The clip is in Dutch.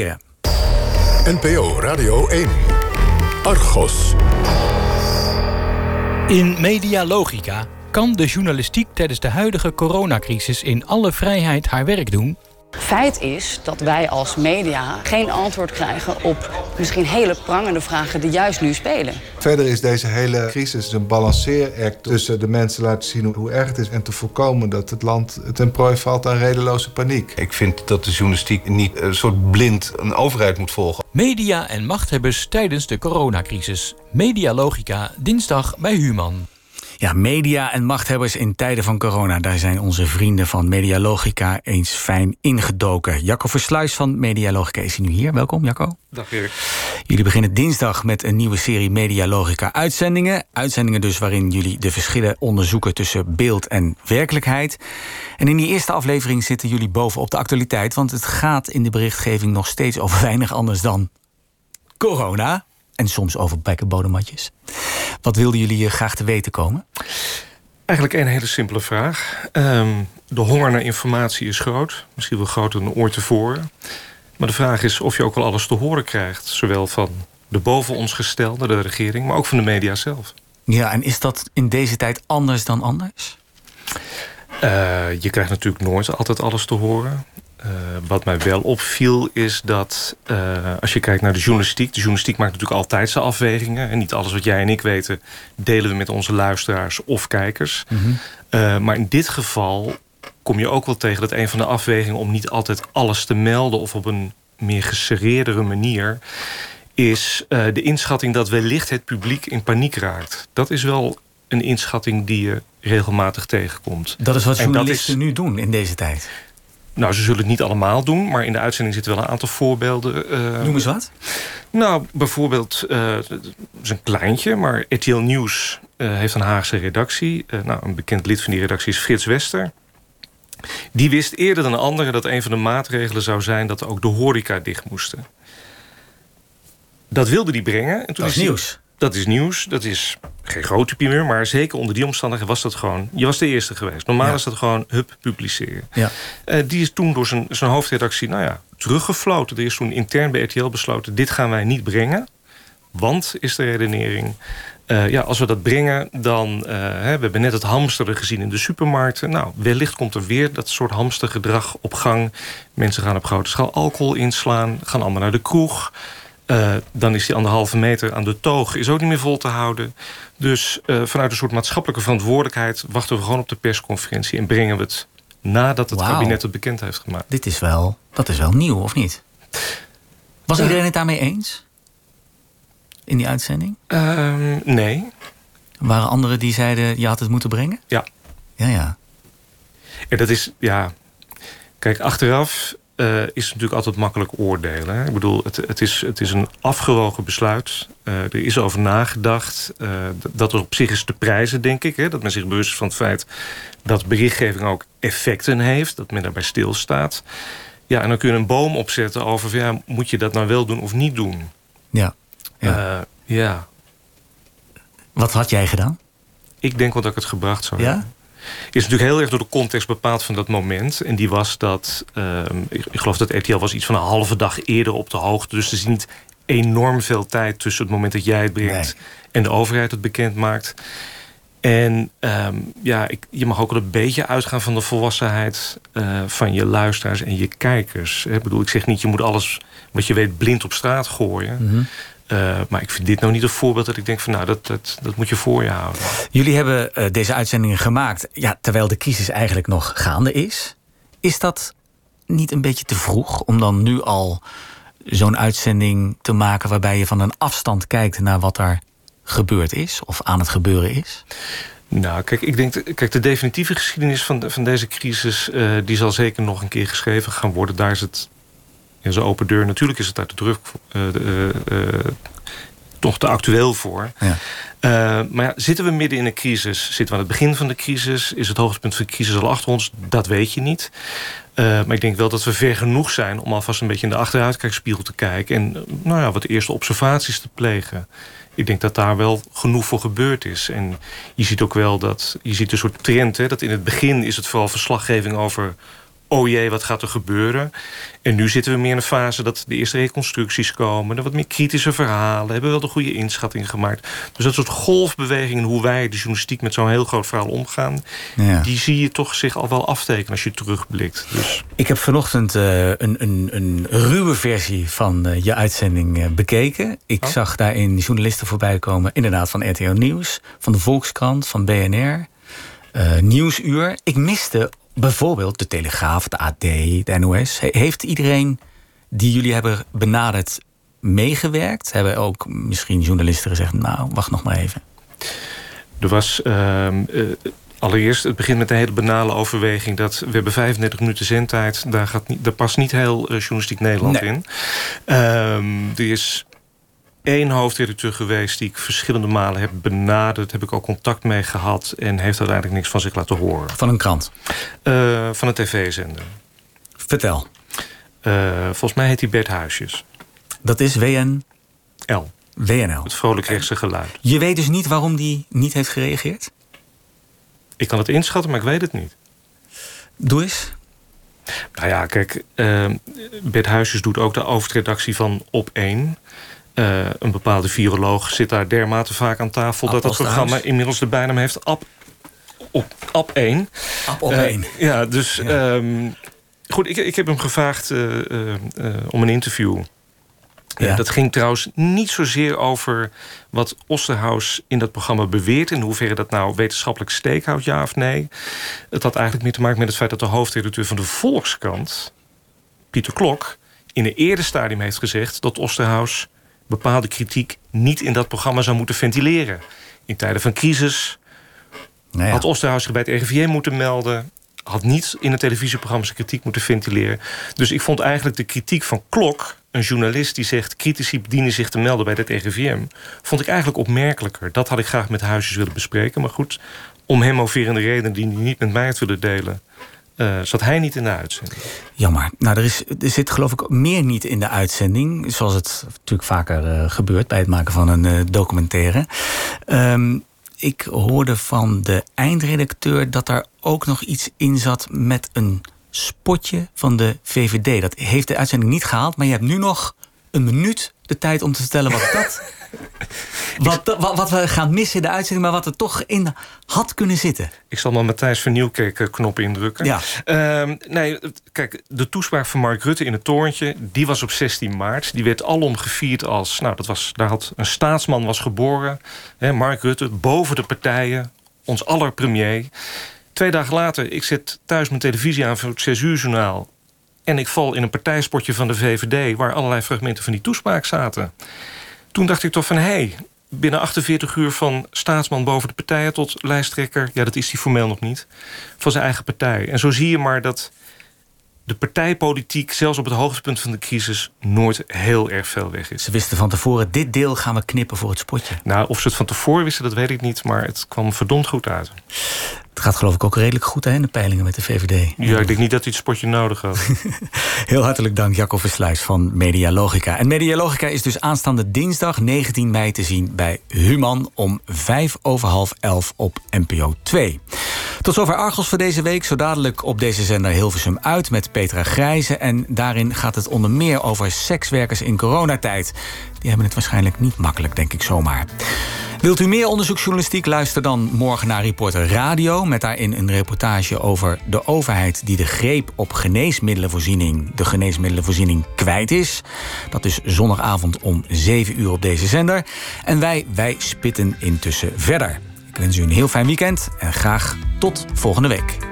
Ja. NPO Radio 1. Argos. In Media Logica kan de journalistiek tijdens de huidige coronacrisis in alle vrijheid haar werk doen Feit is dat wij als media geen antwoord krijgen op misschien hele prangende vragen die juist nu spelen. Verder is deze hele crisis een balanceeract tussen de mensen laten zien hoe erg het is en te voorkomen dat het land ten prooi valt aan redeloze paniek. Ik vind dat de journalistiek niet een soort blind een overheid moet volgen. Media en machthebbers tijdens de coronacrisis. Medialogica, dinsdag bij Human. Ja, media en machthebbers in tijden van corona. Daar zijn onze vrienden van Medialogica eens fijn ingedoken. Jacco Versluis van Medialogica is nu hier. Welkom, Jacco. Dag Erik. Jullie beginnen dinsdag met een nieuwe serie Medialogica uitzendingen. Uitzendingen dus waarin jullie de verschillen onderzoeken tussen beeld en werkelijkheid. En in die eerste aflevering zitten jullie bovenop de actualiteit... want het gaat in de berichtgeving nog steeds over weinig anders dan corona... En soms over bekkenbodemmatjes. Wat wilden jullie graag te weten komen? Eigenlijk een hele simpele vraag. Ehm, de honger naar informatie is groot. Misschien wel groter dan ooit tevoren. Maar de vraag is of je ook wel alles te horen krijgt. Zowel van de boven ons gestelde, de regering... maar ook van de media zelf. Ja, en is dat in deze tijd anders dan anders? Uh, je krijgt natuurlijk nooit altijd alles te horen. Uh, wat mij wel opviel is dat uh, als je kijkt naar de journalistiek... de journalistiek maakt natuurlijk altijd zijn afwegingen. En niet alles wat jij en ik weten delen we met onze luisteraars of kijkers. Mm -hmm. uh, maar in dit geval kom je ook wel tegen dat een van de afwegingen... om niet altijd alles te melden of op een meer geserreerdere manier... is de inschatting dat wellicht het publiek in paniek raakt. Dat is wel een inschatting die je regelmatig tegenkomt. Dat is wat journalisten is, nu doen in deze tijd? Nou, ze zullen het niet allemaal doen, maar in de uitzending zitten wel een aantal voorbeelden. Uh, Noem eens wat. Nou, bijvoorbeeld, uh, het is een kleintje, maar RTL Nieuws uh, heeft een Haagse redactie. nou, een bekend lid van die redactie is Frits Wester. Die wist eerder dan anderen dat een van de maatregelen zou zijn... dat ook de horeca dicht moesten. Dat wilde die brengen. En toen dat is nieuws. Dat is nieuws. Dat is geen grote primeur, maar zeker onder die omstandigheden was dat gewoon... Je was de eerste geweest. Normaal ja. is dat gewoon hup publiceren. Ja. Uh, die is toen door zijn, zijn hoofdredactie nou ja, teruggefloten. Er is toen intern bij RTL besloten... dit gaan wij niet brengen. Want, is de redenering... Uh, ja, als we dat brengen, dan... Uh, hè, we hebben net het hamsteren gezien in de supermarkten. Nou, wellicht komt er weer dat soort hamstergedrag op gang. Mensen gaan op grote schaal alcohol inslaan. Gaan allemaal naar de kroeg. Uh, dan is die anderhalve meter aan de toog is ook niet meer vol te houden. Dus uh, vanuit een soort maatschappelijke verantwoordelijkheid... wachten we gewoon op de persconferentie en brengen we het... nadat het wow. kabinet het bekend heeft gemaakt. Dit is wel, dat is wel nieuw, of niet? Was iedereen het daarmee eens? In die uitzending? Uh, nee. Waren anderen die zeiden, je had het moeten brengen? Ja. Ja, ja. En dat is, ja... Kijk, achteraf uh, is natuurlijk altijd makkelijk oordelen. Hè? Ik bedoel, het, het, is, het is een afgewogen besluit. Uh, er is over nagedacht. Uh, dat er op zich is te prijzen, denk ik. Hè? Dat men zich bewust is van het feit dat berichtgeving ook effecten heeft. Dat men daarbij stilstaat. Ja, en dan kun je een boom opzetten over... Ja, moet je dat nou wel doen of niet doen? Ja. Ja. ja. Wat had jij gedaan? Ik denk wel dat ik het gebracht zou ja? hebben is natuurlijk heel erg door de context bepaald van dat moment. En die was dat, uh, ik, ik, geloof dat RTL was iets van een halve dag eerder op de hoogte. Dus er is niet enorm veel tijd tussen het moment dat jij het brengt... Nee. en de overheid het bekend maakt. En um, ja, ik, je mag ook wel een beetje uitgaan van de volwassenheid uh, van je luisteraars en je kijkers. Ik bedoel, ik zeg niet, je moet alles wat je weet blind op straat gooien. Mm -hmm. Uh, maar ik vind dit nou niet een voorbeeld dat ik denk van nou, dat, dat, dat moet je voor je houden. Jullie hebben uh, deze uitzendingen gemaakt ja, terwijl de crisis eigenlijk nog gaande is. Is dat niet een beetje te vroeg om dan nu al zo'n uitzending te maken waarbij je van een afstand kijkt naar wat er gebeurd is of aan het gebeuren is? Nou, kijk, ik denk, kijk, de definitieve geschiedenis van, de, van deze crisis, uh, die zal zeker nog een keer geschreven gaan worden. Daar is het ja, zo'n open deur. Natuurlijk is het uit de druk uh, uh, uh, toch te actueel voor. Ja. maar ja, zitten we midden in een crisis? Zitten we aan het begin van de crisis? Is het hoogtepunt van de crisis al achter ons? Dat weet je niet. maar ik denk wel dat we ver genoeg zijn... om alvast een beetje in de achteruitkijkspiegel te kijken... en nou ja, wat eerste observaties te plegen. Ik denk dat daar wel genoeg voor gebeurd is. En je ziet ook wel dat... je ziet een soort trend, hè, dat in het begin is het vooral verslaggeving over oh jee, wat gaat er gebeuren? En nu zitten we meer in een fase dat de eerste reconstructies komen. Er wat meer kritische verhalen. Hebben wel de goede inschatting gemaakt. Dus dat soort golfbewegingen, hoe wij de journalistiek met zo'n heel groot verhaal omgaan. Ja. Die zie je toch zich al wel aftekenen als je terugblikt. Dus Ik heb vanochtend eh, een, een, een ruwe versie van eh, je uitzending eh, bekeken. Ik Oh. zag daarin journalisten voorbij komen, inderdaad van RTL Nieuws, van de Volkskrant, van BNR, Nieuwsuur. Ik miste bijvoorbeeld de Telegraaf, de AD, de NOS. He- heeft iedereen die jullie hebben benaderd meegewerkt? Hebben ook misschien journalisten gezegd, nou, wacht nog maar even. Er was ehm, eh, allereerst, het begint met een hele banale overweging... dat we hebben 35 minuten zendtijd. Daar, gaat niet, daar past niet heel eh, journalistiek Nederland Nee. in. Ehm, er is één hoofdredacteur geweest... die ik verschillende malen heb benaderd. Heb ik ook contact mee gehad. En heeft uiteindelijk niks van zich laten horen. Van een krant. Eh, van een tv-zender. Vertel. Eh, volgens mij heet hij Bert Huisjes. Dat is WN, L. WNL. Het vrolijk rechtse geluid. Je weet dus niet waarom die niet heeft gereageerd? Ik kan het inschatten, maar ik weet het niet. Doe eens. Nou ja, kijk, eh, Bert Huisjes doet ook de hoofdredactie van Op 1. Eh, een bepaalde viroloog zit daar dermate vaak aan tafel... Dat het Osterhaus. programma inmiddels de bijnaam heeft Ab, op, Ab 1. Ab op Eh, één. ja, dus Ja. ehm, goed, ik, ik heb hem gevraagd eh, eh, eh, om een interview. Eh, Ja. dat ging trouwens niet zozeer over wat Osterhaus in dat programma beweert... in hoeverre dat nou wetenschappelijk steek houdt, ja of nee. Het had eigenlijk meer te maken met het feit dat de hoofdredacteur van de Volkskrant... Pieter Klok, in een eerder stadium heeft gezegd... dat Osterhaus bepaalde kritiek niet in dat programma zou moeten ventileren. In tijden van crisis Nou ja. had Osterhaus zich bij het RIVM moeten melden. Had niet in het televisieprogramma zijn kritiek moeten ventileren. Dus ik vond eigenlijk de kritiek van Klok... een journalist die zegt... critici dienen zich te melden bij het RIVM... vond ik eigenlijk opmerkelijker. Dat had ik graag met Huisjes willen bespreken. Maar goed, om hem moverende redenen die hij niet met mij had willen delen... eh, zat hij niet in de uitzending. Jammer. Nou, er, is, zit geloof ik meer niet in de uitzending. Zoals het natuurlijk vaker eh, gebeurt bij het maken van een eh, documentaire. Ehm, ik hoorde van de eindredacteur dat daar ook nog iets in zat met een spotje van de VVD. Dat heeft de uitzending niet gehaald, maar je hebt nu nog een minuut de tijd om te vertellen wat dat. Wat, wat, wat we gaan missen in de uitzending, maar wat er toch in had kunnen zitten. Ik zal maar Matthijs van Nieuwkerk eh, knop indrukken. Ja. Ehm, nee, kijk, de toespraak van Mark Rutte in het torentje... die was op 16 maart. Die werd alom gevierd als... Nou, dat was, daar had een staatsman was geboren. Hè, Mark Rutte, boven de partijen. Ons aller premier. Twee dagen later, ik zet thuis mijn televisie aan voor het 6 uur journaal. En ik val in een partijspotje van de VVD... waar allerlei fragmenten van die toespraak zaten. Toen dacht ik toch van... hé, hey, binnen 48 uur van staatsman boven de partijen... tot lijsttrekker, ja, dat is hij formeel nog niet... van zijn eigen partij. En zo zie je maar dat de partijpolitiek... zelfs op het hoogtepunt van de crisis... nooit heel erg veel weg is. Ze wisten van tevoren, dit deel gaan we knippen voor het spotje. Nou, of ze het van tevoren wisten, dat weet ik niet... maar het kwam verdomd goed uit. Het gaat geloof ik ook redelijk goed hè, in de peilingen met de VVD. Ja, ik denk niet dat hij het spotje nodig had. Heel hartelijk dank Jacco Versluis van Media Logica. En Media Logica is dus aanstaande dinsdag 19 mei te zien bij Human om vijf over half elf op NPO 2. Tot zover Argos voor deze week. Zo dadelijk op deze zender Hilversum uit met Petra Grijze. En daarin gaat het onder meer over sekswerkers in coronatijd. Die hebben het waarschijnlijk niet makkelijk, denk ik zomaar. Wilt u meer onderzoeksjournalistiek? Luister dan morgen naar Reporter Radio... met daarin een reportage over de overheid... die de greep op geneesmiddelenvoorziening... de geneesmiddelenvoorziening kwijt is. Dat is zondagavond om 7 uur op deze zender. En wij, wij spitten intussen verder. Ik wens u een heel fijn weekend en graag tot volgende week.